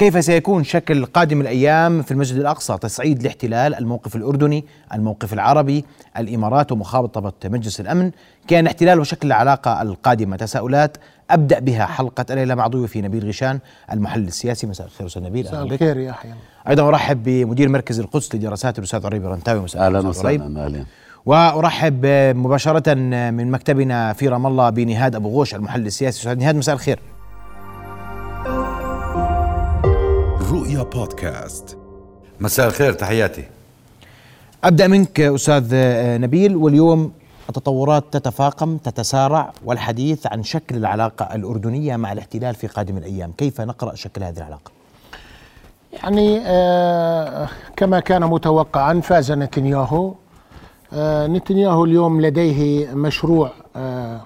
كيف سيكون شكل قادم الأيام في المسجد الأقصى؟ تصعيد الاحتلال الموقف الأردني الموقف العربي الإمارات ومخابطة مجلس الأمن. كان الاحتلال وشكل العلاقة القادمة. تساؤلات أبدأ بها حلقة الليلة مع ضيوفي نبيل غشان المحلل السياسي. مساء الخير أستاذ نبيل. مساء الخير يا حيان أيضا أرحب بمدير مركز القدس للدراسات الأستاذ عريب رنتاوي مساء أهلا وسهلا أهلا. وأرحب مباشرة من مكتبنا في رام الله بنهاد أبو غوش المحلل السياسي. أستاذ نهاد مساء الخير. رؤيا بودكاست. مساء الخير تحياتي. أبدأ منك أستاذ نبيل. واليوم التطورات تتفاقم تتسارع والحديث عن شكل العلاقة الأردنية مع الاحتلال في قادم الأيام، كيف نقرأ شكل هذه العلاقة؟ يعني آه كما كان متوقعا فاز نتنياهو. آه نتنياهو اليوم لديه مشروع آه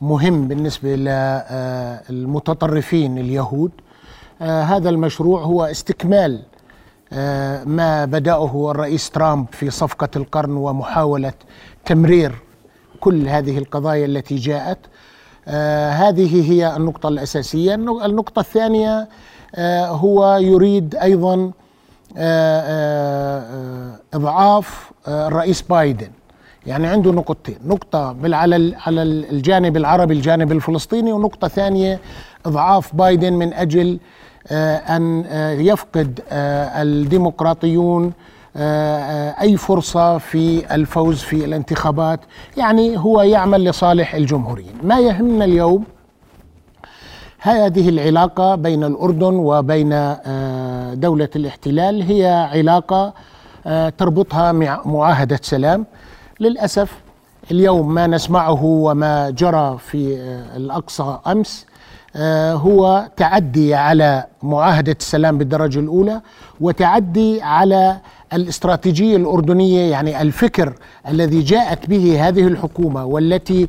مهم بالنسبة للمتطرفين اليهود. آه هذا المشروع هو استكمال آه ما بدأه الرئيس ترامب في صفقة القرن ومحاولة تمرير كل هذه القضايا التي جاءت. آه هذه هي النقطة الأساسية. النقطة الثانية آه هو يريد أيضا إضعاف الرئيس بايدن. يعني عنده نقطتين نقطة على على الجانب العربي الجانب الفلسطيني ونقطة ثانية إضعاف بايدن من أجل أن يفقد الديمقراطيون أي فرصة في الفوز في الانتخابات. يعني هو يعمل لصالح الجمهوريين. ما يهمنا اليوم هذه العلاقة بين الأردن وبين دولة الاحتلال. هي علاقة تربطها معاهدة سلام. للأسف اليوم ما نسمعه وما جرى في الأقصى أمس هو تعدي على معاهدة السلام بالدرجة الأولى وتعدي على الاستراتيجية الأردنية يعني الفكر الذي جاءت به هذه الحكومة والتي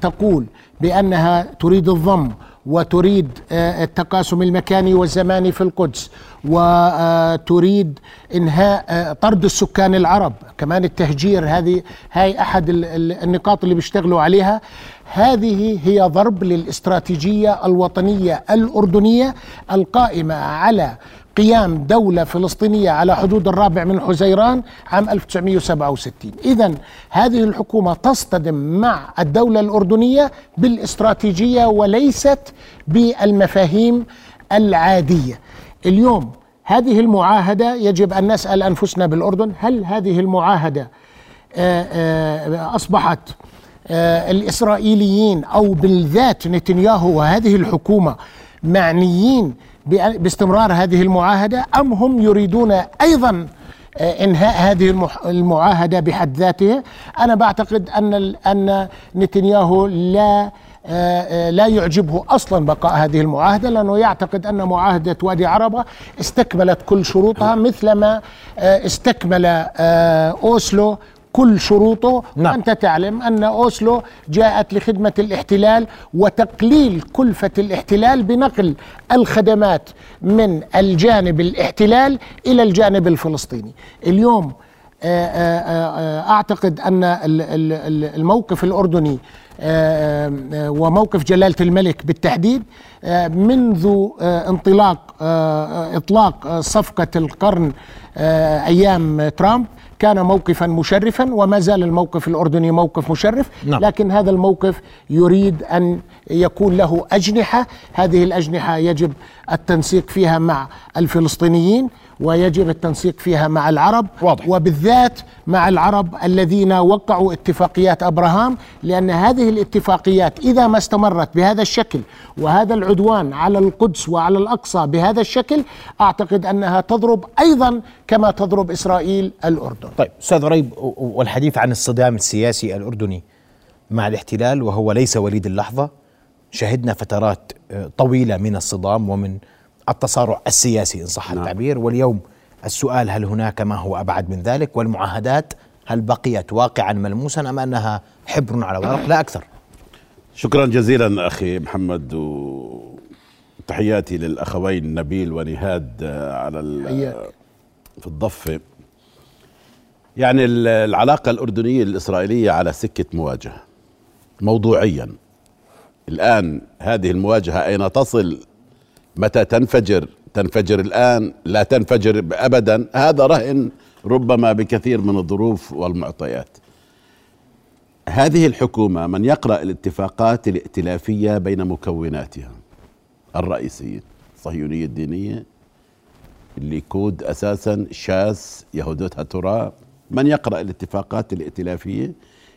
تقول بأنها تريد الضم وتريد التقاسم المكاني والزماني في القدس وتريد إنهاء طرد السكان العرب. كمان التهجير هذه هاي أحد النقاط اللي بيشتغلوا عليها. هذه هي ضرب للاستراتيجية الوطنية الأردنية القائمة على قيام دولة فلسطينية على حدود الرابع من حزيران عام 1967 إذا هذه الحكومة تصطدم مع الدولة الأردنية بالاستراتيجية وليست بالمفاهيم العادية. اليوم هذه المعاهدة يجب أن نسأل أنفسنا بالأردن هل هذه المعاهدة أصبحت الإسرائيليين أو بالذات نتنياهو وهذه الحكومة معنيين باستمرار هذه المعاهدة أم هم يريدون أيضا إنهاء هذه المعاهدة بحد ذاتها أنا بعتقد أن أن نتنياهو لا لا يعجبه أصلا بقاء هذه المعاهدة لأنه يعتقد أن معاهدة وادي عربة استكملت كل شروطها مثلما استكمل أوسلو كل شروطه نعم. وأنت تعلم أن أوسلو جاءت لخدمة الاحتلال وتقليل كلفة الاحتلال بنقل الخدمات من الجانب الاحتلال إلى الجانب الفلسطيني اليوم أعتقد أن الموقف الأردني وموقف جلالة الملك بالتحديد منذ انطلاق إطلاق صفقة القرن أيام ترامب كان موقفا مشرفا وما زال الموقف الأردني موقف مشرف. نعم. لكن هذا الموقف يريد أن يكون له أجنحة. هذه الأجنحة يجب التنسيق فيها مع الفلسطينيين. ويجب التنسيق فيها مع العرب واضح. وبالذات مع العرب الذين وقعوا اتفاقيات أبراهام لأن هذه الاتفاقيات إذا ما استمرت بهذا الشكل وهذا العدوان على القدس وعلى الأقصى بهذا الشكل أعتقد أنها تضرب أيضا كما تضرب إسرائيل الأردن. طيب أستاذ ريب والحديث عن الصدام السياسي الأردني مع الاحتلال وهو ليس وليد اللحظة شهدنا فترات طويلة من الصدام ومن التصارع السياسي إن صح نعم. التعبير. واليوم السؤال هل هناك ما هو أبعد من ذلك؟ والمعاهدات هل بقيت واقعا ملموسا أم أنها حبر على ورق؟ لا أكثر. شكرا جزيلا أخي محمد وتحياتي للأخوين نبيل ونهاد على في الضفة. يعني العلاقة الأردنية الإسرائيلية على سكة مواجهة موضوعيا. الآن هذه المواجهة أين تصل؟ متى تنفجر؟ تنفجر الآن لا تنفجر أبدا. هذا رهن ربما بكثير من الظروف والمعطيات. هذه الحكومة من يقرأ الاتفاقات الائتلافية بين مكوناتها؟ الرئيسية الصهيونية الدينية الليكود أساسا شاس يهودتها ترى من يقرأ الاتفاقات الائتلافية؟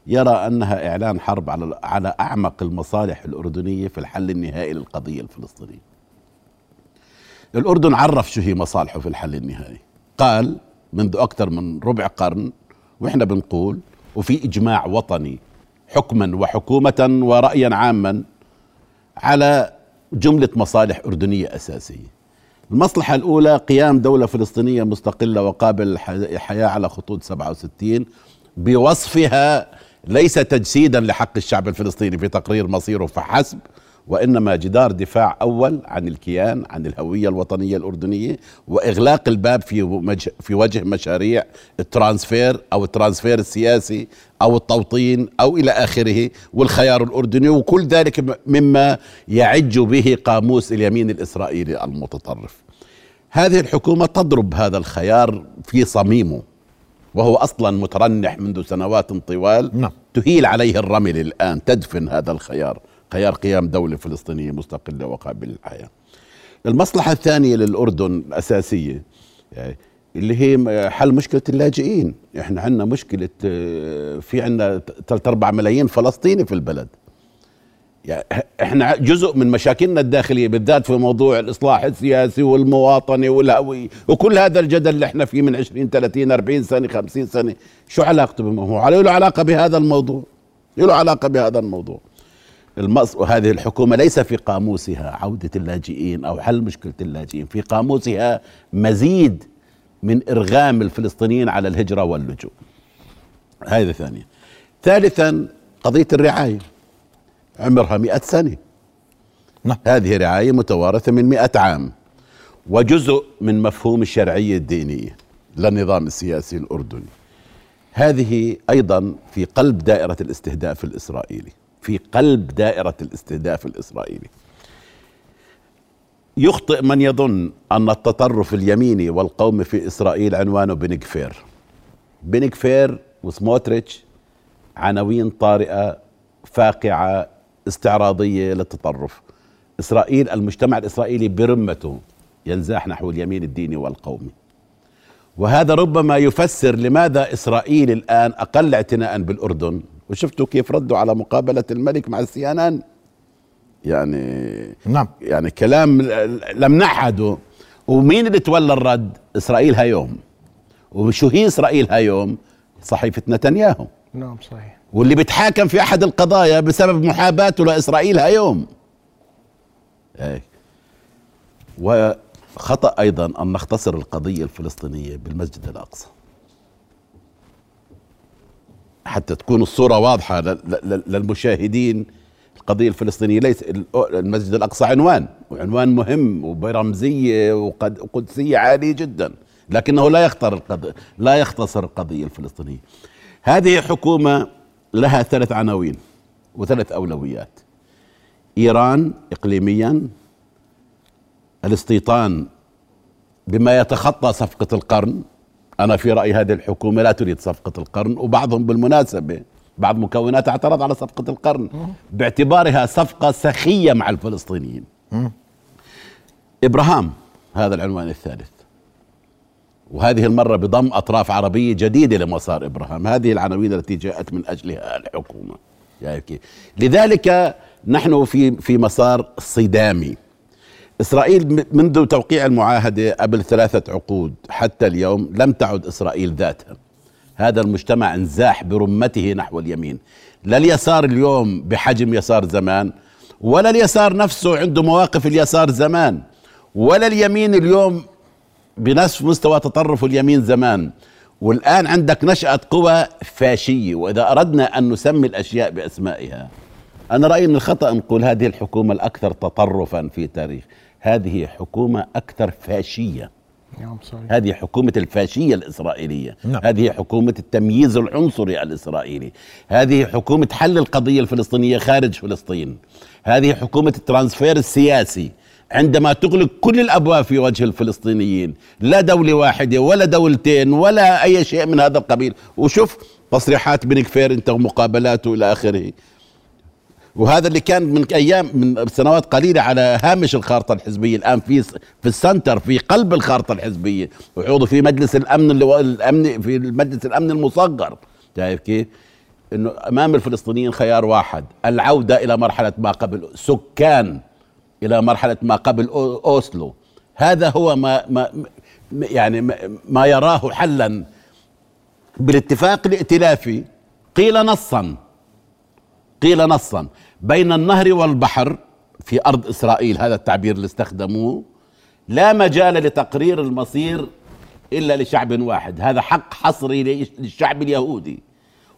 يرى أنها إعلان حرب على أعمق المصالح الأردنية في الحل النهائي للقضية الفلسطينية. الأردن عرف شو هي مصالحه في الحل النهائي. قال منذ أكثر من ربع قرن وإحنا بنقول وفي إجماع وطني حكما وحكومة ورأيا عاما على جملة مصالح أردنية أساسية. المصلحة الأولى قيام دولة فلسطينية مستقلة وقابلة للحياة على خطوط 67 بوصفها ليس تجسيدا لحق الشعب الفلسطيني في تقرير مصيره فحسب وإنما جدار دفاع أول عن الكيان عن الهوية الوطنية الأردنية وإغلاق الباب في مج... في وجه مشاريع الترانسفير أو الترانسفير السياسي أو التوطين أو إلى آخره والخيار الأردني وكل ذلك مما يعج به قاموس اليمين الإسرائيلي المتطرف. هذه الحكومة تضرب هذا الخيار في صميمه وهو أصلا مترنح منذ سنوات طوال نعم. تهيل عليه الرمل الان تدفن هذا الخيار خيار قيام دولة فلسطينية مستقلة وقابلة للحياة. المصلحة الثانية للأردن الأساسية يعني اللي هي حل مشكلة اللاجئين. إحنا عندنا مشكلة آه، في عندنا 3 4 ملايين فلسطيني في البلد. يعني إحنا جزء من مشاكلنا الداخلية بالذات في موضوع الإصلاح السياسي والمواطنة والهوية وكل هذا الجدل اللي إحنا فيه من 20 30 40 سنة 50 سنة. شو علاقته بموضوع له علاقة بهذا الموضوع؟ له علاقة بهذا الموضوع. المص... وهذه الحكومة ليس في قاموسها عودة اللاجئين أو حل مشكلة اللاجئين في قاموسها مزيد من إرغام الفلسطينيين على الهجرة واللجوء. هذه ثانية ثالثا قضية الرعاية. عمرها مئة سنة. نعم. هذه رعاية متوارثة من مئة عام وجزء من مفهوم الشرعية الدينية للنظام السياسي الأردني. هذه أيضا في قلب دائرة الاستهداف الإسرائيلي. في قلب دائرة الاستهداف الإسرائيلي. يخطئ من يظن أن التطرف اليميني والقومي في إسرائيل عنوانه بنكفير بنكفير وسموتريتش عناوين طارئة فاقعة استعراضية للتطرف. إسرائيل المجتمع الإسرائيلي برمته ينزاح نحو اليمين الديني والقومي. وهذا ربما يفسر لماذا إسرائيل الآن أقل اعتناء بالأردن. وشفتوا كيف ردوا على مقابلة الملك مع السي ان ان يعني نعم. يعني كلام لم نعهده ومين اللي تولى الرد؟ إسرائيل هايوم وشو هي إسرائيل هايوم صحيفة نتنياهو. نعم صحيح. واللي بيتحاكم في أحد القضايا بسبب محاباته لإسرائيل هايوم هيك وخطأ أيضا أن نختصر القضية الفلسطينية بالمسجد الأقصى. حتى تكون الصورة واضحة للمشاهدين. القضية الفلسطينية ليس المسجد الأقصى عنوان وعنوان مهم وبرمزية وقدسية عالية جدا لكنه لا يخطر القضية لا يختصر القضية الفلسطينية. هذه حكومة لها ثلاث عناوين وثلاث أولويات. إيران إقليميا الاستيطان بما يتخطى صفقة القرن أنا في رأيي هذه الحكومة لا تريد صفقة القرن وبعضهم بالمناسبة بعض مكونات اعترض على صفقة القرن باعتبارها صفقة سخية مع الفلسطينيين. إبراهام هذا العنوان الثالث. وهذه المرة بضم أطراف عربية جديدة لمسار إبراهام. هذه العناوين التي جاءت من أجلها الحكومة. يعني لذلك نحن في في مسار صدامي. إسرائيل منذ توقيع المعاهدة قبل ثلاثة عقود حتى اليوم لم تعد إسرائيل ذاتها. هذا المجتمع انزاح برمته نحو اليمين. لا اليسار اليوم بحجم يسار زمان ولا اليسار نفسه عنده مواقف اليسار زمان ولا اليمين اليوم بنفس مستوى تطرف اليمين زمان. والآن عندك نشأة قوى فاشية وإذا أردنا أن نسمي الأشياء بأسمائها أنا رأيي من الخطأ نقول هذه الحكومة الأكثر تطرفا في تاريخ هذه حكومة أكثر فاشية. نعم صحيح. هذه حكومة الفاشية الإسرائيلية. نعم. هذه حكومة التمييز العنصري الإسرائيلي. هذه حكومة حل القضية الفلسطينية خارج فلسطين. هذه حكومة الترانسفير السياسي. عندما تغلق كل الأبواب في وجه الفلسطينيين لا دولة واحدة ولا دولتين ولا أي شيء من هذا القبيل. وشوف تصريحات بن كفير انت ومقابلاته إلى آخره. وهذا اللي كان من أيام من سنوات قليلة على هامش الخارطة الحزبية. الآن في في السنتر في قلب الخارطة الحزبية. وعضو في مجلس الأمن هو الأمن في مجلس الأمن المصغر. شايف كيف؟ إنه أمام الفلسطينيين خيار واحد العودة إلى مرحلة ما قبل سكان إلى مرحلة ما قبل أوسلو. هذا هو ما, ما يعني ما يراه حلا. بالاتفاق الائتلافي قيل نصا. قيل نصا بين النهر والبحر في أرض إسرائيل هذا التعبير اللي استخدموه لا مجال لتقرير المصير إلا لشعب واحد. هذا حق حصري للشعب اليهودي.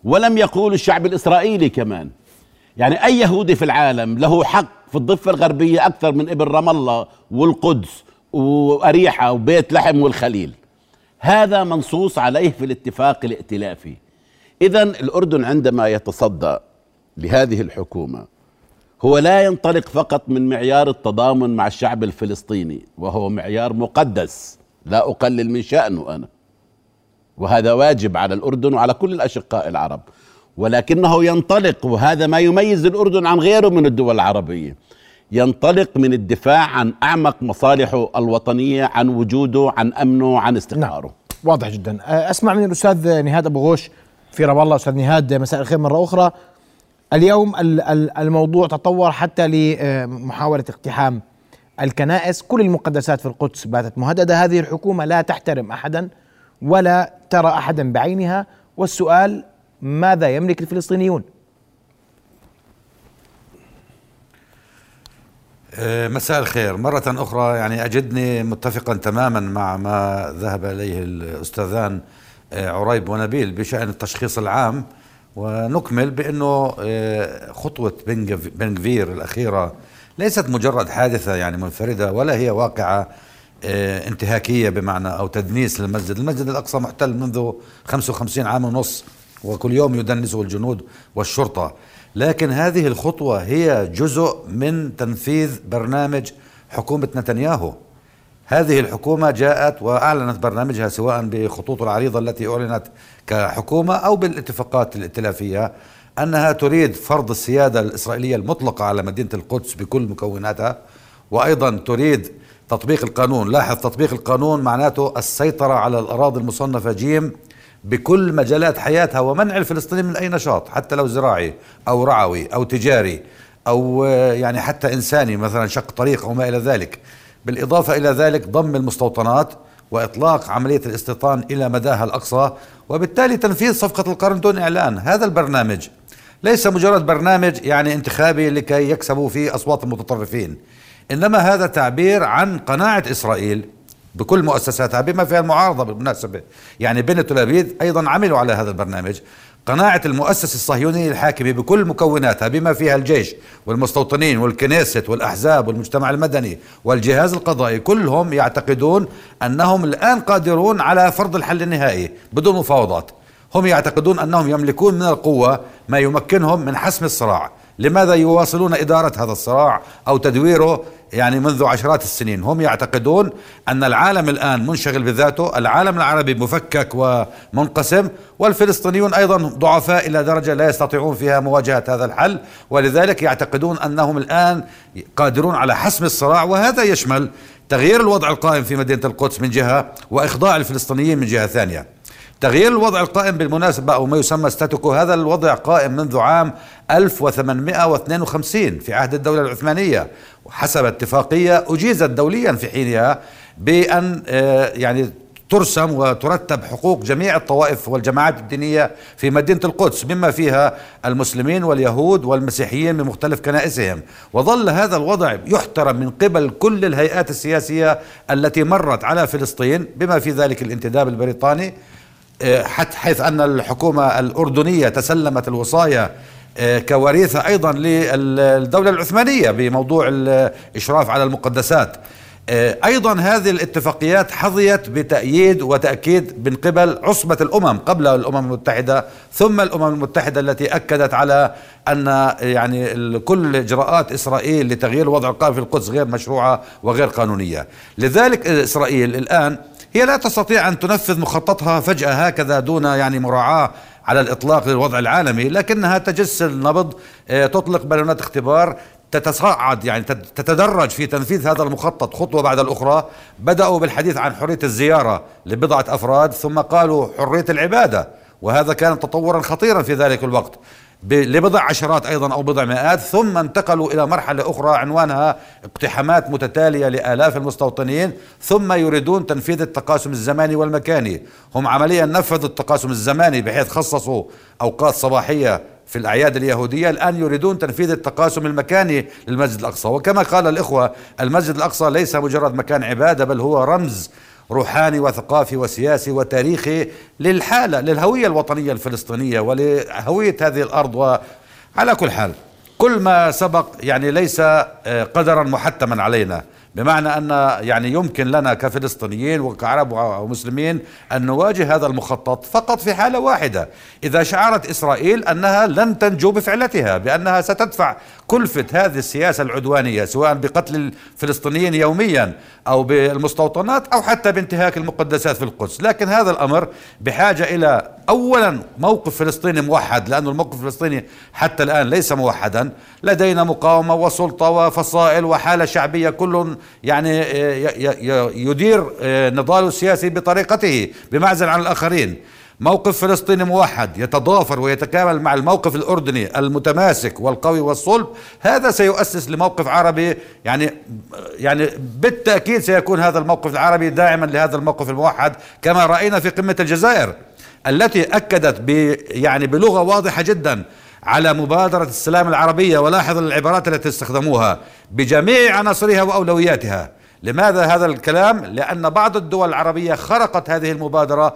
ولم يقول الشعب الإسرائيلي كمان. يعني أي يهودي في العالم له حق في الضفة الغربية أكثر من ابن رام الله والقدس وأريحة وبيت لحم والخليل. هذا منصوص عليه في الاتفاق الائتلافي. اذا الأردن عندما يتصدى لهذه الحكومة. هو لا ينطلق فقط من معيار التضامن مع الشعب الفلسطيني وهو معيار مقدس لا أقلل من شأنه أنا. وهذا واجب على الأردن وعلى كل الأشقاء العرب. ولكنه ينطلق وهذا ما يميز الأردن عن غيره من الدول العربية. ينطلق من الدفاع عن أعمق مصالحه الوطنية عن وجوده عن أمنه عن استقراره. نعم. واضح جدا. أسمع من الأستاذ نهاد أبو غوش في رب الله أستاذ نهاد مساء الخير مرة أخرى. اليوم الموضوع تطور حتى لمحاولة اقتحام الكنائس. كل المقدسات في القدس باتت مهددة. هذه الحكومة لا تحترم احدا ولا ترى احدا بعينها. والسؤال ماذا يملك الفلسطينيون؟ آه، مساء الخير. مرة أخرى يعني أجدني متفقا تماما مع ما ذهب إليه الأستاذان آه، عريب ونبيل بشأن التشخيص العام. ونكمل بأنه آه، خطوة بن غفير الأخيرة ليست مجرد حادثة يعني منفردة ولا هي واقعة انتهاكية بمعنى أو تدنيس للمسجد. المسجد الأقصى محتل منذ 55 عام ونص وكل يوم يدنسه الجنود والشرطة. لكن هذه الخطوة هي جزء من تنفيذ برنامج حكومة نتنياهو. هذه الحكومة جاءت وأعلنت برنامجها سواء بخطوط العريضة التي أعلنت كحكومة أو بالاتفاقات الائتلافية أنها تريد فرض السيادة الإسرائيلية المطلقة على مدينة القدس بكل مكوناتها وأيضا تريد تطبيق القانون. لاحظ تطبيق القانون معناته السيطرة على الأراضي المصنفة جيم بكل مجالات حياتها ومنع الفلسطينيين من أي نشاط حتى لو زراعي أو رعوي أو تجاري أو يعني حتى إنساني مثلا شق طريق أو ما إلى ذلك. بالإضافة إلى ذلك ضم المستوطنات وإطلاق عملية الاستيطان إلى مداها الأقصى وبالتالي تنفيذ صفقة القرن دون إعلان. هذا البرنامج ليس مجرد برنامج يعني انتخابي لكي يكسبوا فيه أصوات المتطرفين إنما هذا تعبير عن قناعة إسرائيل بكل مؤسساتها بما فيها المعارضة بالمناسبة. يعني بنت الأبيد أيضا عملوا على هذا البرنامج. قناعة المؤسسة الصهيونية الحاكمة بكل مكوناتها بما فيها الجيش والمستوطنين والكنيست والأحزاب والمجتمع المدني والجهاز القضائي كلهم يعتقدون أنهم الآن قادرون على فرض الحل النهائي بدون مفاوضات. هم يعتقدون أنهم يملكون من القوة ما يمكنهم من حسم الصراع. لماذا يواصلون إدارة هذا الصراع أو تدويره يعني منذ عشرات السنين؟ هم يعتقدون أن العالم الآن منشغل بذاته العالم العربي مفكك ومنقسم والفلسطينيون أيضا ضعفاء إلى درجة لا يستطيعون فيها مواجهة هذا الحل ولذلك يعتقدون أنهم الآن قادرون على حسم الصراع وهذا يشمل تغيير الوضع القائم في مدينة القدس من جهة وإخضاع الفلسطينيين من جهة ثانية. تغيير الوضع القائم بالمناسبة أو ما يسمى ستاتوكو هذا الوضع قائم منذ عام 1852 في عهد الدولة العثمانية. وحسب اتفاقية أجيزت دوليا في حينها بأن آه، يعني ترسم وترتب حقوق جميع الطوائف والجماعات الدينية في مدينة القدس مما فيها المسلمين واليهود والمسيحيين بمختلف كنائسهم. وظل هذا الوضع يحترم من قبل كل الهيئات السياسية التي مرت على فلسطين بما في ذلك الانتداب البريطاني. حتى حيث أن الحكومة الأردنية تسلمت الوصايا آه، كوريثة أيضا للدولة العثمانية بموضوع الإشراف على المقدسات. آه، أيضا هذه الاتفاقيات حظيت بتأييد وتأكيد من قبل عصبة الأمم قبل الأمم المتحدة ثم الأمم المتحدة التي أكدت على أن يعني كل إجراءات إسرائيل لتغيير الوضع القائم في القدس غير مشروعة وغير قانونية. لذلك إسرائيل الآن هي لا تستطيع أن تنفذ مخططها فجأة هكذا دون يعني مراعاة على الإطلاق للوضع العالمي لكنها تجس النبض آه، تطلق بالونات اختبار تتصاعد يعني تت- تتدرج في تنفيذ هذا المخطط خطوة بعد الأخرى. بدأوا بالحديث عن حرية الزيارة لبضعة أفراد ثم قالوا حرية العبادة وهذا كان تطورا خطيرا في ذلك الوقت. لبضع عشرات أيضا أو بضع مئات ثم انتقلوا إلى مرحلة أخرى عنوانها اقتحامات متتالية لآلاف المستوطنين ثم يريدون تنفيذ التقاسم الزماني والمكاني. هم عمليا نفذوا التقاسم الزماني بحيث خصصوا أوقات صباحية في الأعياد اليهودية الآن يريدون تنفيذ التقاسم المكاني للمسجد الأقصى. وكما قال الإخوة المسجد الأقصى ليس مجرد مكان عبادة بل هو رمز روحاني وثقافي وسياسي وتاريخي للحالة للهوية الوطنية الفلسطينية ولهوية هذه الأرض. وعلى كل حال كل ما سبق يعني ليس آه، قدرا محتما علينا. بمعنى أن يعني يمكن لنا كفلسطينيين وكعرب ومسلمين أن نواجه هذا المخطط فقط في حالة واحدة. إذا شعرت إسرائيل أنها لن تنجو بفعلتها بأنها ستدفع كلفه هذه السياسة العدوانية سواء بقتل الفلسطينيين يوميا أو بالمستوطنات أو حتى بانتهاك المقدسات في القدس. لكن هذا الأمر بحاجة إلى اولا موقف فلسطيني موحد لأنه الموقف الفلسطيني حتى الآن ليس موحدا. لدينا مقاومة وسلطة وفصائل وحالة شعبية كل يعني يدير نضاله السياسي بطريقته بمعزل عن الآخرين. موقف فلسطيني موحد يتضافر ويتكامل مع الموقف الأردني المتماسك والقوي والصلب. هذا سيؤسس لموقف عربي يعني يعني بالتأكيد سيكون هذا الموقف العربي داعما لهذا الموقف الموحد كما رأينا في قمة الجزائر. التي أكدت ب يعني بلغة واضحة جدا على مبادرة السلام العربية ولاحظ العبارات التي استخدموها بجميع عناصرها وأولوياتها لماذا هذا الكلام؟ لأن بعض الدول العربية خرقت هذه المبادرة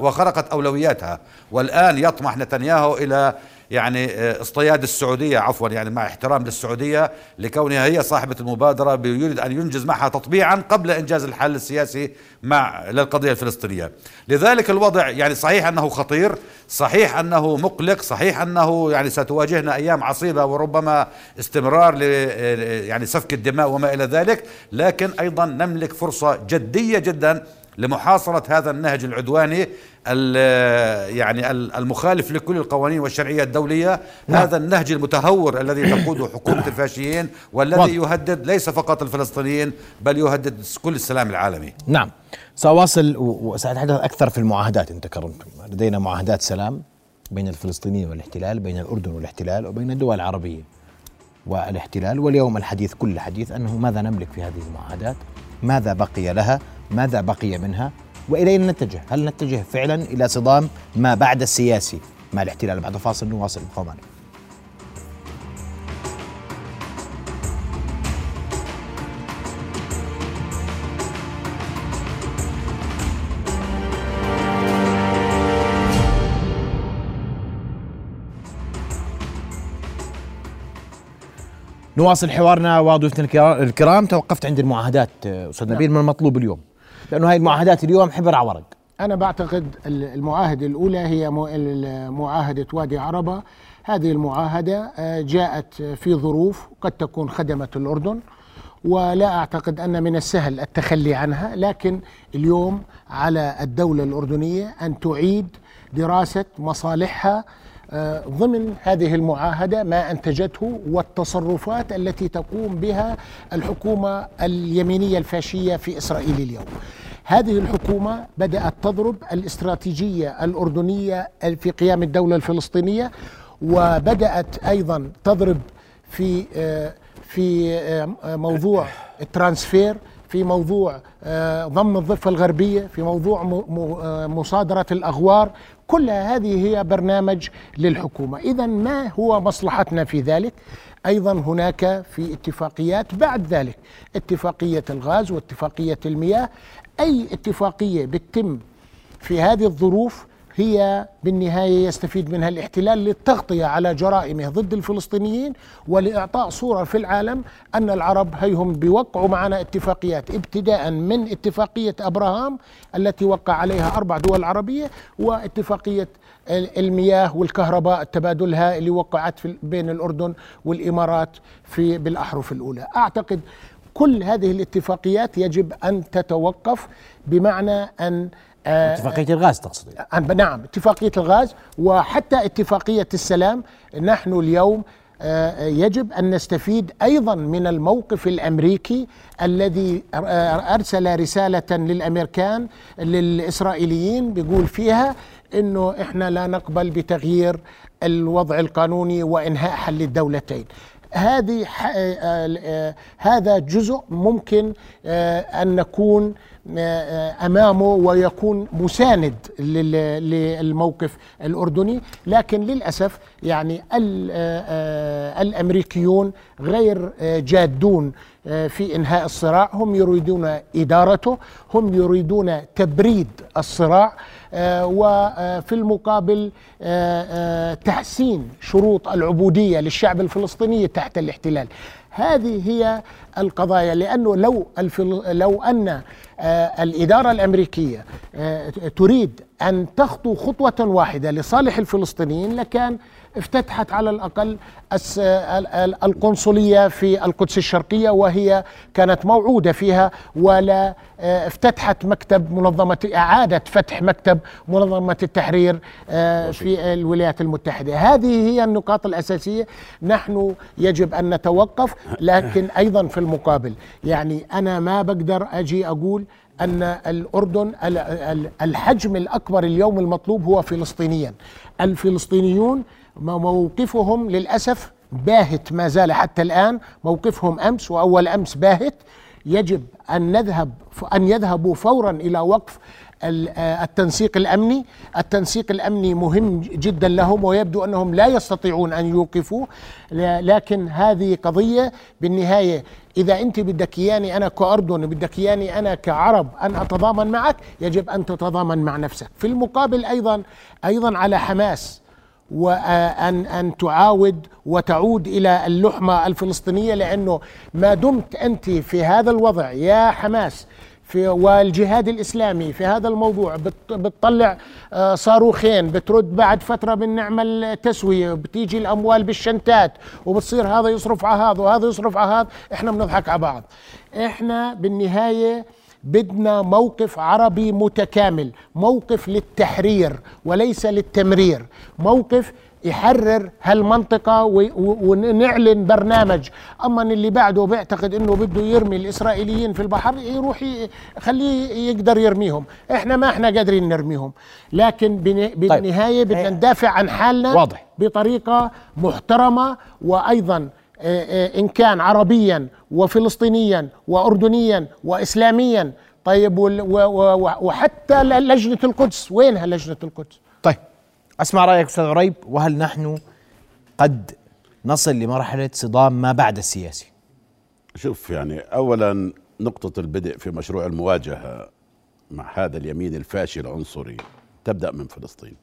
وخرقت أولوياتها والآن يطمح نتنياهو إلى يعني آه، اصطياد السعودية عفوا يعني مع احترام للسعودية لكونها هي صاحبة المبادرة يريد أن ينجز معها تطبيعا قبل إنجاز الحل السياسي مع للقضية الفلسطينية. لذلك الوضع يعني صحيح أنه خطير صحيح أنه مقلق صحيح أنه يعني ستواجهنا أيام عصيبة وربما استمرار ل يعني سفك الدماء وما إلى ذلك لكن أيضا نملك فرصة جدية جدا لمحاصرة هذا النهج العدواني ال- يعني ال- المخالف لكل القوانين والشرعية الدولية. هذا النهج المتهور الذي تقوده حكومة الفاشيين والذي واضح. يهدد ليس فقط الفلسطينيين بل يهدد كل السلام العالمي. نعم. سأواصل وسأتحدث أكثر في المعاهدات إن تكرمتم. لدينا معاهدات سلام بين الفلسطينيين والاحتلال بين الأردن والاحتلال وبين الدول العربية والاحتلال. واليوم الحديث كل الحديث أنه ماذا نملك في هذه المعاهدات؟ ماذا بقي لها؟ ماذا بقي منها وإلى أين نتجه. هل نتجه فعلا إلى صدام ما بعد السياسي؟ مع الاحتلال بعد فاصل نواصل ابقوا معنا نواصل حوارنا وضيوفنا الكرا- الكرام. توقفت عند المعاهدات أستاذ نبيل من المطلوب اليوم؟ لأنه هاي المعاهدات اليوم حبر على ورق. أنا بعتقد ال- المعاهدة الأولى هي معاهدة وادي عربة. هذه المعاهدة آه، جاءت في ظروف قد تكون خدمت الأردن ولا أعتقد أن من السهل التخلي عنها لكن اليوم على الدولة الأردنية أن تعيد دراسة مصالحها ضمن هذه المعاهدة ما أنتجته والتصرفات التي تقوم بها الحكومة اليمينية الفاشية في إسرائيل اليوم. هذه الحكومة بدأت تضرب الاستراتيجية الأردنية في قيام الدولة الفلسطينية وبدأت أيضا تضرب في آه، في آه، موضوع الترانسفير في موضوع آه، ضم الضفة الغربية في موضوع آه، مصادرة الأغوار. كل هذه هي برنامج للحكومة. إذا ما هو مصلحتنا في ذلك؟ أيضا هناك في اتفاقيات بعد ذلك اتفاقية الغاز واتفاقية المياه. أي اتفاقية بتتم في هذه الظروف هي بالنهاية يستفيد منها الاحتلال للتغطية على جرائمه ضد الفلسطينيين ولإعطاء صورة في العالم أن العرب هيهم بيوقعوا معنا اتفاقيات ابتداء من اتفاقية أبراهام التي وقع عليها أربع دول عربية واتفاقية المياه والكهرباء تبادلها اللي وقعت في بين الأردن والإمارات في بالأحرف الأولى. أعتقد كل هذه الاتفاقيات يجب أن تتوقف بمعنى أن اتفاقية الغاز تقصد نعم اتفاقية الغاز وحتى اتفاقية السلام. نحن اليوم آه، يجب أن نستفيد أيضا من الموقف الأمريكي الذي أرسل رسالة للأمريكان للإسرائيليين بيقول فيها إنه إحنا لا نقبل بتغيير الوضع القانوني وانهاء حل الدولتين هذه هذا جزء ممكن أن نكون أمامه ويكون مساند للموقف الأردني. لكن للأسف يعني الأمريكيون غير جادون في إنهاء الصراع. هم يريدون إدارته هم يريدون تبريد الصراع وفي المقابل تحسين شروط العبودية للشعب الفلسطيني تحت الاحتلال. هذه هي القضايا. لأنه لو لو أن آه، الإدارة الأمريكية آه، تريد أن تخطو خطوة واحدة لصالح الفلسطينيين لكان افتتحت على الأقل القنصلية في القدس الشرقية وهي كانت موعودة فيها ولا آه، افتتحت مكتب منظمة إعادة فتح مكتب منظمة التحرير في الولايات المتحدة. هذه هي النقاط الأساسية. نحن يجب أن نتوقف لكن أيضا في المقابل. يعني أنا ما بقدر أجي أقول أن الأردن الحجم الأكبر اليوم المطلوب هو فلسطينيا. الفلسطينيون موقفهم للأسف باهت ما زال حتى الآن. موقفهم أمس وأول أمس باهت. يجب أن نذهب أن يذهبوا فورا إلى وقف آه، التنسيق الأمني، التنسيق الأمني مهم جدا لهم ويبدو أنهم لا يستطيعون أن يوقفوه لكن هذه قضية بالنهاية إذا أنت بدك إياني أنا كأردن بدك إياني أنا كعرب أن أتضامن معك يجب أن تتضامن مع نفسك، في المقابل أيضا أيضا على حماس. وأن أن تعاود وتعود إلى اللحمة الفلسطينية لأنه ما دمت أنت في هذا الوضع يا حماس في والجهاد الإسلامي في هذا الموضوع بتطلع آه، صاروخين بترد بعد فترة بنعمل تسويه بتيجي الأموال بالشنتات وبتصير هذا يصرف على هذا وهذا يصرف على هذا إحنا بنضحك على بعض. إحنا بالنهاية بدنا موقف عربي متكامل موقف للتحرير وليس للتمرير موقف يحرر هالمنطقة ونعلن برنامج أما اللي بعده بيعتقد أنه بده يرمي الإسرائيليين في البحر يروح خليه يقدر يرميهم إحنا ما إحنا قادرين نرميهم لكن طيب. بالنهاية بدنا ندافع عن حالنا واضح. بطريقة محترمة وأيضا إن كان عربيا وفلسطينيا وأردنيا وإسلاميا. طيب وحتى لجنة القدس. وينها لجنة القدس؟ طيب أسمع رأيك أستاذ عريب وهل نحن قد نصل لمرحلة صدام ما بعد السياسي؟ شوف يعني اولا نقطة البدء في مشروع المواجهة مع هذا اليمين الفاشل العنصري تبدأ من فلسطين.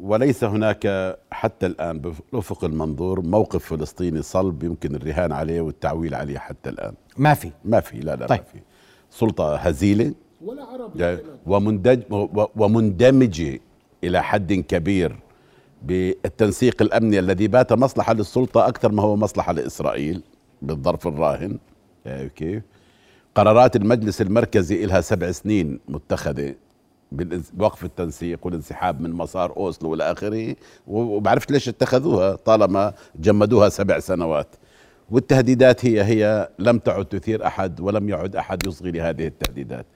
وليس هناك حتى الآن بافق المنظور موقف فلسطيني صلب يمكن الرهان عليه والتعويل عليه حتى الآن. ما في. ما في لا لا طيب. ما في. سلطة هزيلة. ولا عربي ومندج ومندمجة إلى حد كبير بالتنسيق الأمني الذي بات مصلحة للسلطة أكثر ما هو مصلحة لإسرائيل بالظرف الراهن. كيف؟ قرارات المجلس المركزي لها سبع سنين متخذة بوقف التنسيق والانسحاب من مسار أوسلو والى آخره وبعرفت ليش اتخذوها طالما جمدوها سبع سنوات. والتهديدات هي هي لم تعد تثير أحد ولم يعد أحد يصغي لهذه التهديدات.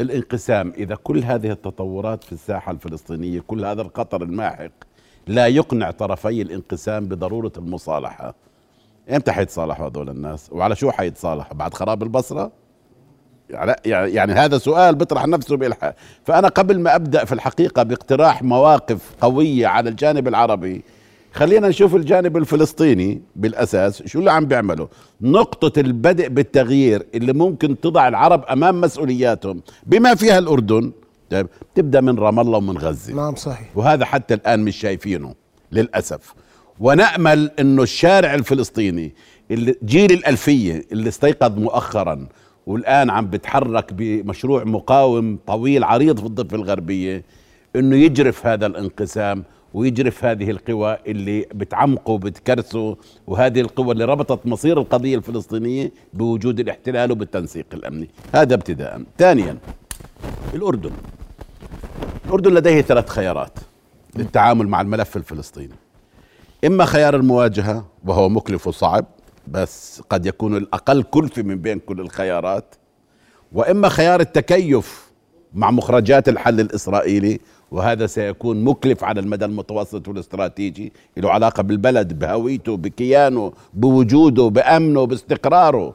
الانقسام إذا كل هذه التطورات في الساحة الفلسطينية كل هذا الخطر الماحق لا يقنع طرفي الانقسام بضرورة المصالحة. إمتى حيتصالحوا هذول الناس؟ وعلى شو حيتصالحوا؟ بعد خراب البصرة؟ يعني, هذا سؤال بيطرح نفسه بالحق فأنا قبل ما أبدأ في الحقيقة باقتراح مواقف قوية على الجانب العربي خلينا نشوف الجانب الفلسطيني بالأساس شو اللي عم بيعمله نقطة البدء بالتغيير اللي ممكن تضع العرب أمام مسؤولياتهم بما فيها الأردن طيب تبدأ من رام الله ومن غزة. نعم صحيح. وهذا حتى الآن مش شايفينه للأسف. ونأمل إنه الشارع الفلسطيني اللي جيل الألفية اللي استيقظ مؤخرا والآن عم بتحرك بمشروع مقاوم طويل عريض في الضفة الغربية إنه يجرف هذا الانقسام ويجرف هذه القوى اللي بتعمقه وبتكرسه وهذه القوى اللي ربطت مصير القضية الفلسطينية بوجود الاحتلال وبالتنسيق الأمني. هذا ابتداء ثانيا الأردن. الأردن لديه ثلاث خيارات للتعامل مع الملف الفلسطيني. إما خيار المواجهة وهو مكلف وصعب بس قد يكون الأقل كلفه من بين كل الخيارات وإما خيار التكيف مع مخرجات الحل الإسرائيلي وهذا سيكون مكلف على المدى المتوسط والاستراتيجي له علاقة بالبلد بهويته بكيانه بوجوده بأمنه باستقراره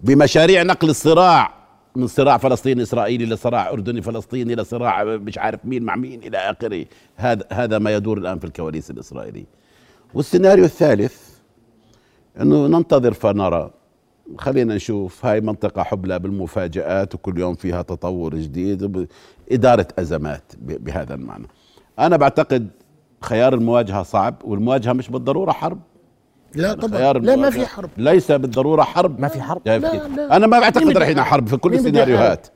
بمشاريع نقل الصراع من صراع فلسطيني إسرائيلي لصراع أردني فلسطيني لصراع مش عارف مين مع مين إلى آخره. هذا هذا ما يدور الآن في الكواليس الاسرائيليه والسيناريو الثالث إنه ننتظر فنرى خلينا نشوف. هاي منطقة حبلى بالمفاجآت وكل يوم فيها تطور جديد إدارة أزمات بهذا المعنى. أنا بعتقد خيار المواجهة صعب والمواجهة مش بالضرورة حرب. لا يعني طبعا. خيار لا ما في حرب. ليس بالضرورة حرب. ما في حرب؟ لا،؟ لا. أنا ما بعتقد رح يحارب؟ في كل السيناريوهات.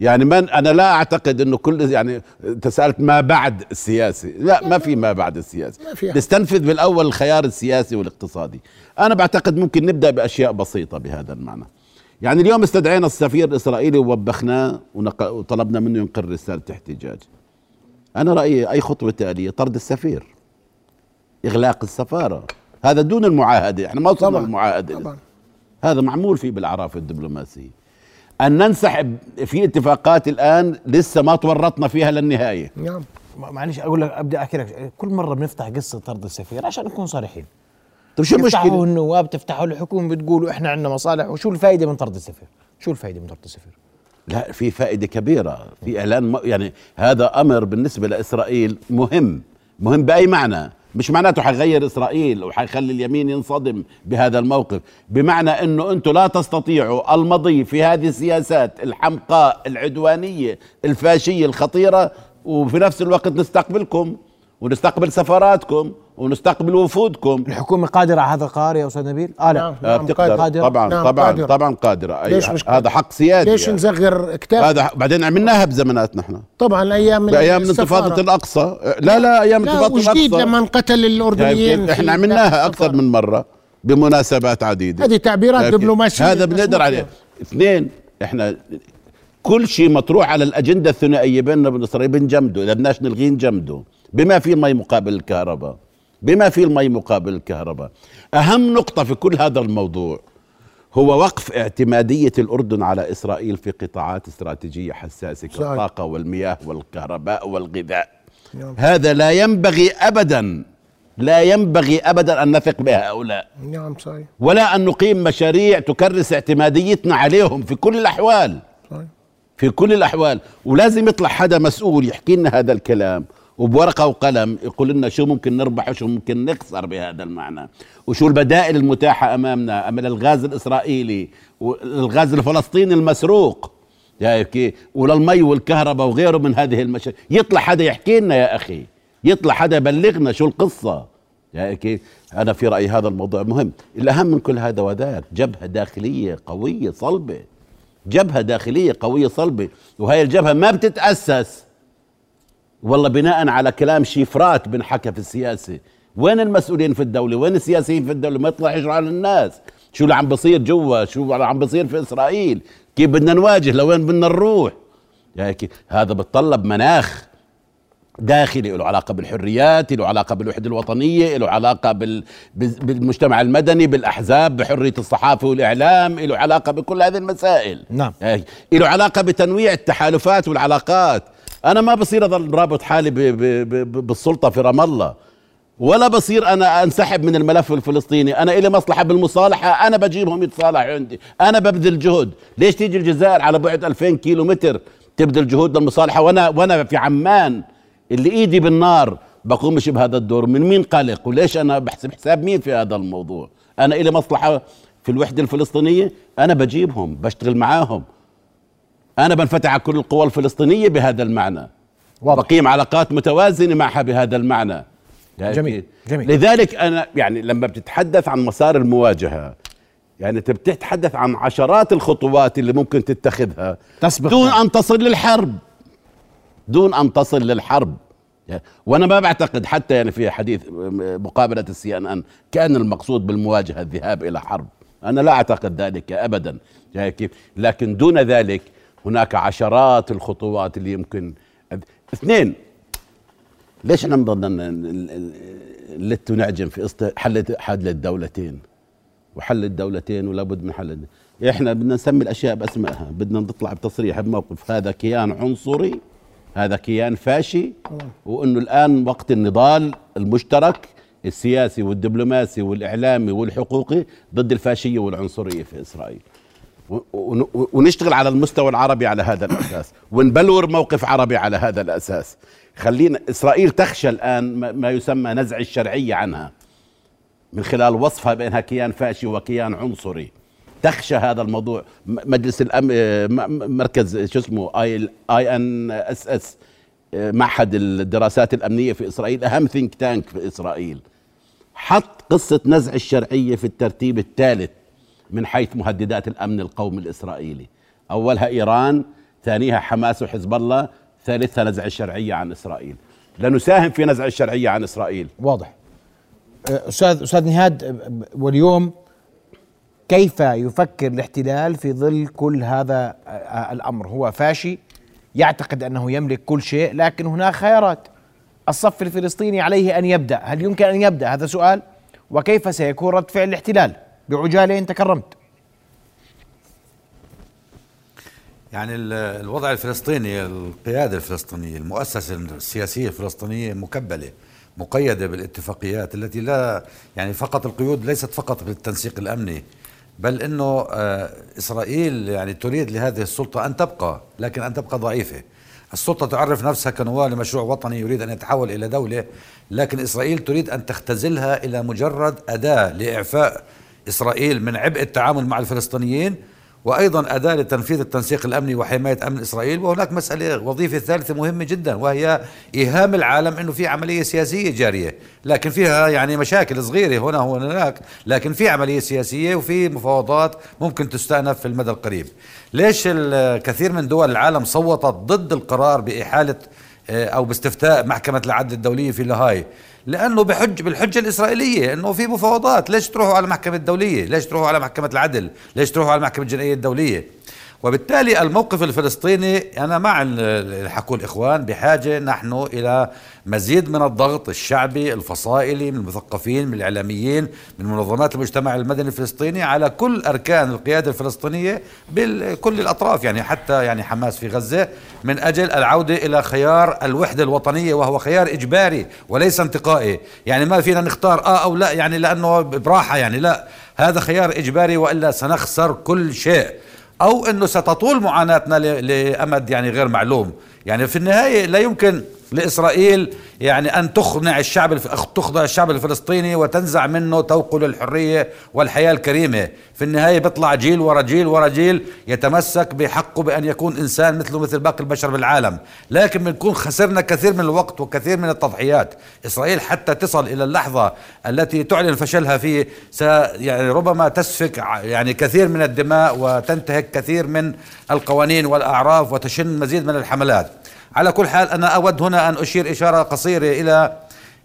يعني من أنا لا أعتقد إنه كل يعني تسألت ما بعد السياسي. لا ما في ما بعد السياسي. نستنفذ بالأول الخيار السياسي والاقتصادي. أنا بعتقد ممكن نبدأ بأشياء بسيطة بهذا المعنى. يعني اليوم استدعينا السفير الإسرائيلي ووبخناه ونق- وطلبنا منه ينقل رسالة احتجاج. أنا رأيي أي خطوة تاليه طرد السفير. إغلاق السفارة. هذا دون المعاهدة. إحنا ما وصلنا طبعا للمعاهدة. طبعا. هذا معمول فيه بالأعراف الدبلوماسية. أن ننسحب في اتفاقات الآن لسه ما تورطنا فيها للنهاية. نعم. معلش أقول لك أبدأ أحكي لك. كل مرة بنفتح قصة طرد السفير عشان نكون صريحين. طيب شو تفتحوا المشكلة النواب تفتحوا الحكومة بتقولوا إحنا عندنا مصالح. وشو الفائده من طرد السفير؟ شو الفائده من طرد السفير؟ لا في فائدة كبيرة. في إعلان م- يعني هذا أمر بالنسبة لإسرائيل مهم مهم بأي معنى؟ مش معناته حيغير إسرائيل وحيخلي اليمين ينصدم بهذا الموقف. بمعنى إنه أنتم لا تستطيعوا المضي في هذه السياسات الحمقاء العدوانية الفاشية الخطيرة وفي نفس الوقت نستقبلكم. ونستقبل سفاراتكم ونستقبل وفودكم الحكومة قادرة على هذا القرار يا أستاذ نبيل آه لا نعم. آه، بتقدر قادرة. طبعا نعم، طبعا قادرة. طبعا قادرة أي ليش مش هذا حق سيادي ليش يعني. نصغر كتاب هذا بعدين عملناها بزمانات نحن طبعا أيام بأيام السفارة. انتفاضه الأقصى لا لا أيام انتفاضه وجديد الأقصى لما انقتل الأردنيين إحنا عملناها أكثر. من مرة بمناسبات عديدة هذه تعبيرات لكن دبلوماسية هذا بنقدر عليه. اثنين إحنا كل شيء مطروح على الأجندة الثنائية بيننا وبين إسرائيل بنجمده إذا بدناش نلغيه نجمده بما فيه المي مقابل الكهرباء بما فيه المي مقابل الكهرباء. أهم نقطة في كل هذا الموضوع هو وقف اعتمادية الأردن على إسرائيل في قطاعات استراتيجية حساسة صحيح. كالطاقه والمياه والكهرباء والغذاء. نعم. هذا لا ينبغي ابدا لا ينبغي ابدا أن نثق بهؤلاء نعم صحيح. ولا أن نقيم مشاريع تكرس اعتماديتنا عليهم في كل الأحوال. صحيح. في كل الأحوال. ولازم يطلع حدا مسؤول يحكي لنا هذا الكلام. وبورقة وقلم يقول لنا شو ممكن نربح وشو ممكن نخسر بهذا المعنى. وشو البدائل المتاحة أمامنا؟ من الغاز الإسرائيلي والغاز الفلسطيني المسروق. شايف كيف وللمي والكهرباء وغيره من هذه المشاريع يطلع حدا يحكي لنا يا أخي. يطلع حدا يبلغنا شو القصة. يعني كيف أنا في رأيي هذا الموضوع مهم. الأهم من كل هذا وذاك جبهة داخلية قوية صلبة. جبهة داخلية قوية صلبة. وهي الجبهة ما بتتأسس. والله بناء على كلام شيفرات بنحكى في السياسة. وين المسؤولين في الدولة؟ وين السياسيين في الدولة؟ ما يطلع يشرح على الناس. شو اللي عم بصير جوا؟ شو اللي عم بصير في إسرائيل؟ كيف بدنا نواجه؟ لوين بدنا نروح؟ يعني هذا بتطلب مناخ داخلي له علاقة بالحريات له علاقة بالوحدة الوطنية له علاقة بال... بال- بالمجتمع المدني بالأحزاب بحرية الصحافة والإعلام له علاقة بكل هذه المسائل. نعم. له علاقة بتنويع التحالفات والعلاقات. أنا ما بصير أظل رابط حالي ب... ب... ب... بالسلطة في رام الله. ولا بصير أنا أنسحب من الملف الفلسطيني. أنا إلي مصلحة بالمصالحة أنا بجيبهم يتصالحوا عندي. أنا ببذل جهد. ليش تيجي الجزائر على بعد 2000 كيلو متر تبذل جهود للمصالحة؟ وأنا وأنا في عمان اللي إيدي بالنار بقومش بهذا الدور. من مين قلق؟ وليش أنا بحسب حساب مين في هذا الموضوع؟ أنا إلي مصلحة في الوحدة الفلسطينية أنا بجيبهم بشتغل معاهم. أنا بنفتح على كل القوى الفلسطينية بهذا المعنى. واضح. بقيم علاقات متوازنة معها بهذا المعنى. جميل، جميل. لذلك أنا يعني لما بتتحدث عن مسار المواجهة يعني أنت بتتحدث عن عشرات الخطوات اللي ممكن تتخذها تسبق. دون. أن تصل للحرب. دون أن تصل للحرب. وأنا ما بعتقد حتى يعني في حديث مقابلة السي إن إن كان المقصود بالمواجهة الذهاب إلى حرب. أنا لا أعتقد ذلك ابدا. يعني كيف؟ لكن دون ذلك هناك عشرات الخطوات اللي يمكن اثنين ليش إحنا بنضلنا نلت ونعجم في حل حل الدولتين وحل الدولتين ولا بد من حل إحنا بدنا نسمي الأشياء بأسمائها بدنا نطلع بتصريح بموقف. هذا كيان عنصري هذا كيان فاشي وإنه الآن وقت النضال المشترك السياسي والدبلوماسي والإعلامي والحقوقي ضد الفاشية والعنصرية في إسرائيل. ونشتغل على المستوى العربي على هذا الأساس ونبلور موقف عربي على هذا الأساس. خلينا إسرائيل تخشى الآن ما- يسمى نزع الشرعية عنها. من خلال وصفها بأنها كيان فاشي وكيان عنصري. تخشى هذا الموضوع. مجلس الأم... مركز شو اسمه اي آي إن إس إس معهد الدراسات الأمنية في إسرائيل أهم think tank في إسرائيل. حط قصة نزع الشرعية في الترتيب الثالث. من حيث مهددات الأمن القومي الإسرائيلي. أولها إيران ثانيها حماس وحزب الله ثالثها نزع الشرعية عن إسرائيل. لنساهم في نزع الشرعية عن إسرائيل. واضح. أه، أستاذ أستاذ نهاد أه، واليوم كيف يفكر الاحتلال في ظل كل هذا أه، الأمر؟ هو فاشي يعتقد أنه يملك كل شيء لكن هناك خيارات. الصف الفلسطيني عليه أن يبدأ. هل يمكن أن يبدأ؟ هذا سؤال. وكيف سيكون رد فعل الاحتلال؟ بعجالة تكرمت يعني ال- الوضع الفلسطيني القيادة الفلسطينية المؤسسة السياسية الفلسطينية مكبلة مقيدة بالاتفاقيات التي لا يعني فقط القيود ليست فقط بالتنسيق الأمني بل أنه آه، إسرائيل يعني تريد لهذه السلطة أن تبقى لكن أن تبقى ضعيفة. السلطة تعرف نفسها كنواة لمشروع وطني يريد أن يتحول إلى دولة لكن إسرائيل تريد أن تختزلها إلى مجرد أداة لإعفاء إسرائيل من عبء التعامل مع الفلسطينيين وأيضا أداة لتنفيذ التنسيق الأمني وحماية أمن إسرائيل وهناك مسألة وظيفة ثالثة مهمة جدا وهي إيهام العالم إنه في عملية سياسية جارية. لكن فيها يعني مشاكل صغيرة هنا وهناك لكن في عملية سياسية وفي مفاوضات ممكن تستأنف في المدى القريب. ليش الكثير من دول العالم صوتت ضد القرار بإحالة آه، أو باستفتاء محكمة العدل الدولية في لاهاي. لأنه بحج بالحجة الإسرائيلية إنه في مفاوضات. ليش تروحوا على المحكمه الدولية؟ ليش تروحوا على محكمة العدل؟ ليش تروحوا على المحكمه الجنائية الدولية؟ وبالتالي الموقف الفلسطيني أنا مع ال- اللي حكوا الإخوان بحاجة نحن إلى مزيد من الضغط الشعبي الفصائلي من المثقفين من الإعلاميين من منظمات المجتمع المدني الفلسطيني على كل أركان القيادة الفلسطينية بكل الأطراف يعني حتى يعني حماس في غزة من أجل العودة إلى خيار الوحدة الوطنية وهو خيار إجباري وليس انتقائي. يعني ما فينا نختار آه أو لا يعني لأنه براحة يعني لا. هذا خيار إجباري وإلا سنخسر كل شيء. أو إنه ستطول معاناتنا لأمد يعني غير معلوم. يعني في النهاية لا يمكن لإسرائيل يعني أن تقنع الشعب تخضع الشعب الفلسطيني وتنزع منه توقه للحريه والحياة الكريمة. في النهاية بيطلع جيل ورا جيل ورا جيل يتمسك بحقه بأن يكون إنسان مثله مثل باقي البشر بالعالم. لكن بنكون خسرنا كثير من الوقت وكثير من التضحيات. إسرائيل حتى تصل إلى اللحظة التي تعلن فشلها فيه يعني ربما تسفك يعني كثير من الدماء وتنتهك كثير من القوانين والأعراف وتشن مزيد من الحملات. على كل حال أنا أود هنا أن أشير إشارة قصيرة إلى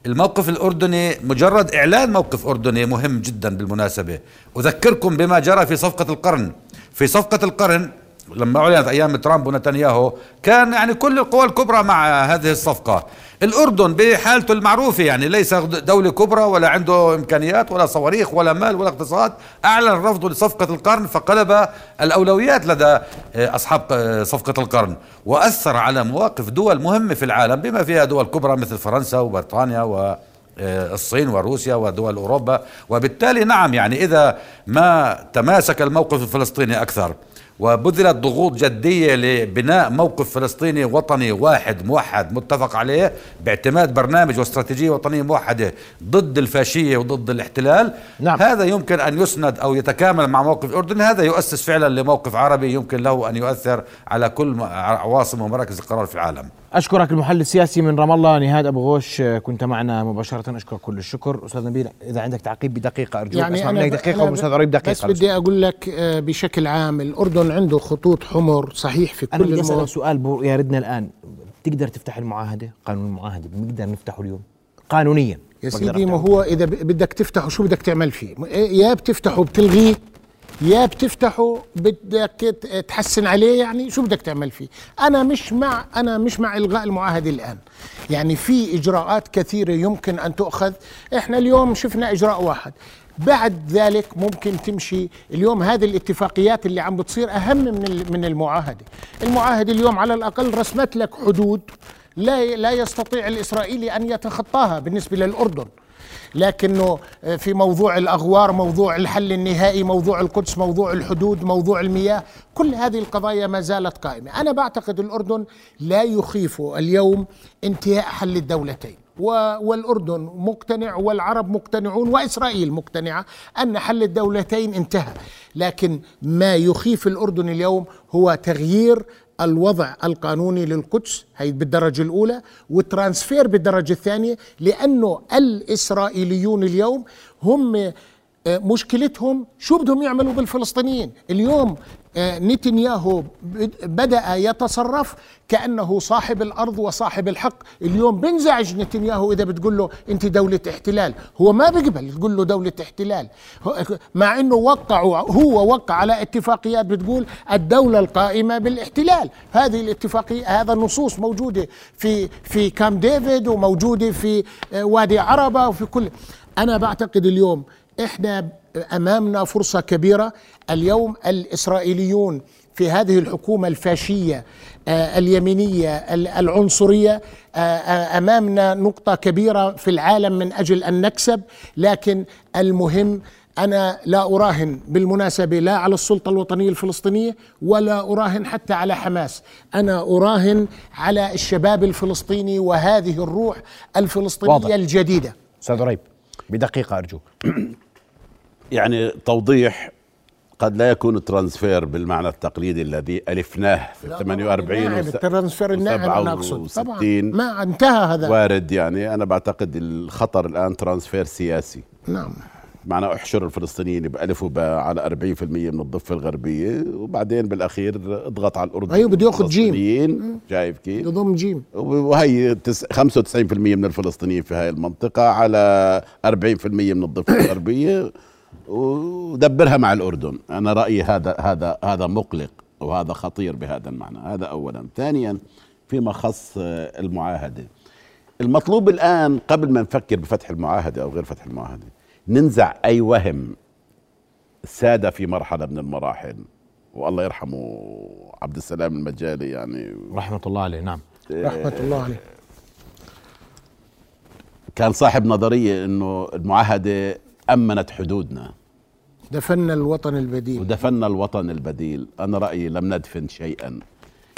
الموقف الأردني. مجرد إعلان موقف أردني مهم جدا بالمناسبة. أذكركم بما جرى في صفقة القرن. في صفقة القرن لما أعلنت أيام ترامب ونتنياهو كان يعني كل القوى الكبرى مع هذه الصفقة. الأردن بحالته المعروفة يعني ليس دولة كبرى ولا عنده إمكانيات ولا صواريخ ولا مال ولا اقتصاد أعلن رفضه لصفقة القرن فقلب الأولويات لدى آه، أصحاب آه، صفقة القرن. وأثر على مواقف دول مهمة في العالم بما فيها دول كبرى مثل فرنسا وبريطانيا و آه، الصين وروسيا ودول أوروبا. وبالتالي نعم يعني إذا ما تماسك الموقف الفلسطيني أكثر وبذلت ضغوط جدية لبناء موقف فلسطيني وطني واحد موحد متفق عليه باعتماد برنامج واستراتيجية وطنية موحدة ضد الفاشية وضد الاحتلال. نعم. هذا يمكن أن يسند أو يتكامل مع موقف الأردن هذا يؤسس فعلا لموقف عربي يمكن له أن يؤثر على كل عواصم ومراكز القرار في العالم. أشكرك المحلل السياسي من رام الله نهاد أبو غوش كنت معنا مباشرة. أشكرك كل الشكر. أستاذ نبيل إذا عندك تعقيب بدقيقة أرجوك يعني أسمع منك دقيقة واستاذ غريب دقيقة بس بدي أقول لك آه، بشكل عام الأردن عنده خطوط حمر صحيح في كل أنا بدي أسألك سؤال ياردنا الآن. تقدر تفتح المعاهدة؟ قانون المعاهدة بنقدر نفتحه اليوم؟ قانونيا. يا سيدي ما هو إذا بدك تفتحه شو بدك تعمل فيه؟ يا بتفتحه بتلغيه يا بتفتحه بدك تحسن عليه يعني؟ شو بدك تعمل فيه؟ أنا مش مع أنا مش مع إلغاء المعاهدة الآن. يعني في إجراءات كثيرة يمكن أن تؤخذ. إحنا اليوم شفنا إجراء واحد. بعد ذلك ممكن تمشي اليوم. هذه الاتفاقيات اللي عم بتصير أهم من من المعاهدة. المعاهدة اليوم على الأقل رسمت لك حدود لا لا يستطيع الإسرائيلي أن يتخطاها بالنسبة للأردن. لكنه في موضوع الأغوار موضوع الحل النهائي موضوع القدس موضوع الحدود موضوع المياه كل هذه القضايا ما زالت قائمة. أنا بعتقد الأردن لا يخيف اليوم انتهاء حل الدولتين. والأردن مقتنع والعرب مقتنعون وإسرائيل مقتنعة أن حل الدولتين انتهى. لكن ما يخيف الأردن اليوم هو تغيير الوضع القانوني للقدس هي بالدرجة الأولى والترانسفير بالدرجة الثانية لأنه الإسرائيليون اليوم هم مشكلتهم شو بدهم يعملوا بالفلسطينيين؟ اليوم آه، نتنياهو بدأ يتصرف كأنه صاحب الأرض وصاحب الحق. اليوم بنزعج نتنياهو إذا بتقول له أنت دولة احتلال. هو ما بيقبل تقول له دولة احتلال. مع أنه وقعوا هو وقع على اتفاقيات بتقول الدولة القائمة بالاحتلال. هذه الاتفاقية هذا النصوص موجودة في في كام ديفيد وموجودة في آه، وادي عربة وفي كل. أنا بعتقد اليوم إحنا أمامنا فرصة كبيرة. اليوم الإسرائيليون في هذه الحكومة الفاشية آه، اليمينية العنصرية آه، آه، أمامنا نقطة كبيرة في العالم من أجل أن نكسب. لكن المهم أنا لا أراهن بالمناسبة لا على السلطة الوطنية الفلسطينية ولا أراهن حتى على حماس. أنا أراهن على الشباب الفلسطيني وهذه الروح الفلسطينية واضح. الجديدة. أستاذ ريب بدقيقة أرجوك. يعني توضيح قد لا يكون الترانسفير بالمعنى التقليدي الذي ألفناه في 48 نعم الترانسفير الناعم أنا أقصد. طبعا ما انتهى هذا. وارد يعني. أنا بعتقد الخطر الآن ترانسفير سياسي. نعم. معنى احشر الفلسطينيين بألف وباء على 40% من الضفة الغربية وبعدين بالأخير اضغط على الأردن أيوه بده ياخذ جيم. شايف كيف؟ يضم جيم. وهي 95% من الفلسطينيين في هاي المنطقة على 40% من الضفة الغربية. ودبرها مع الأردن. أنا رأيي هذا هذا هذا مقلق وهذا خطير بهذا المعنى. هذا اولا. ثانيا فيما خص المعاهدة. المطلوب الآن قبل ما نفكر بفتح المعاهدة أو غير فتح المعاهدة ننزع أي وهم ساد في مرحلة من المراحل. والله يرحمه عبد السلام المجالي يعني. رحمة الله عليه نعم. رحمة الله عليه. كان صاحب نظرية إنه المعاهدة امنت حدودنا. دفنا الوطن البديل. ودفنا الوطن البديل. أنا رأيي لم ندفن شيئا.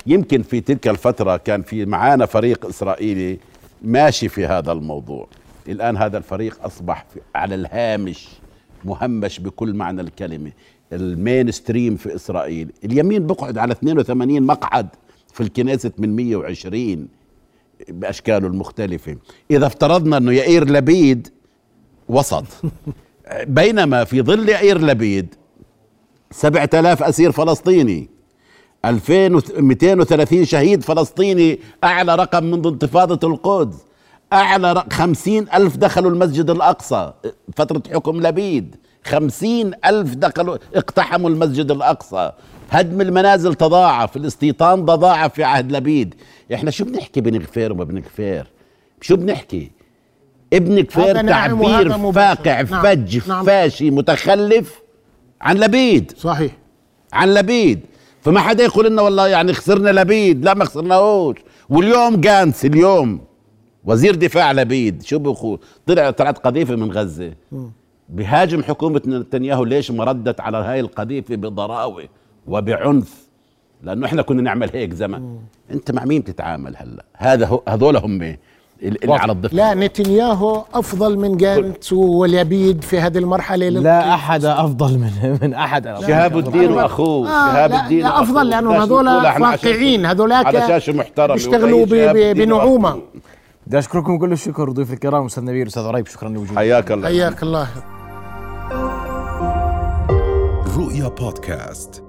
يمكن في تلك الفترة كان في معانا فريق إسرائيلي ماشي في هذا الموضوع. الآن هذا الفريق أصبح على الهامش مهمش بكل معنى الكلمة. ال mainstream في إسرائيل. اليمين بقعد على 82 مقعد في الكنيست من 120 بأشكاله المختلفة. إذا افترضنا إنه يائير لبيد وسط. بينما في ظل عير لبيد سبعة آلاف أسير فلسطيني 2230 شهيد فلسطيني أعلى رقم منذ انتفاضة القدس أعلى رقم خمسين ألف دخلوا المسجد الأقصى فترة حكم لبيد خمسين ألف دخلوا اقتحموا المسجد الأقصى. هدم المنازل تضاعف الاستيطان تضاعف في عهد لبيد. إحنا شو بنحكي بنغفير وما بنغفير؟ شو بنحكي؟ ابن كفير تعبير فاقع نعم. فج نعم. فاشي متخلف عن لبيد. صحيح. عن لبيد. فما حدا يقول لنا والله يعني خسرنا لبيد. لا ما خسرناهوش. واليوم جانس اليوم وزير دفاع لبيد. شو بيقول؟ طلع طلعت قذيفة من غزة. بهاجم حكومة نتنياهو ليش ما ردت على هاي القذيفة بضراوة وبعنف؟ لأنه إحنا كنا نعمل هيك زمان. أنت مع مين بتتعامل هلأ؟ هذا هذول هم اللي. على الضفة. لا نتنياهو أفضل من جانتس واليبيد في هذه المرحلة. لا أحد أفضل من من أحد. شهاب الدين وأخوه آه شهاب لا, الدين لا وأخوه. افضل لأنه هذول واقعين هذولاك على شاشة محترمة. بيشتغلوا بنعومة. بدي أشكركم كل الشكر ضيوف الكرام أستاذ نبيل أستاذ عريب شكرا لوجودكم حياك الله. حياك الله. رؤيا بودكاست.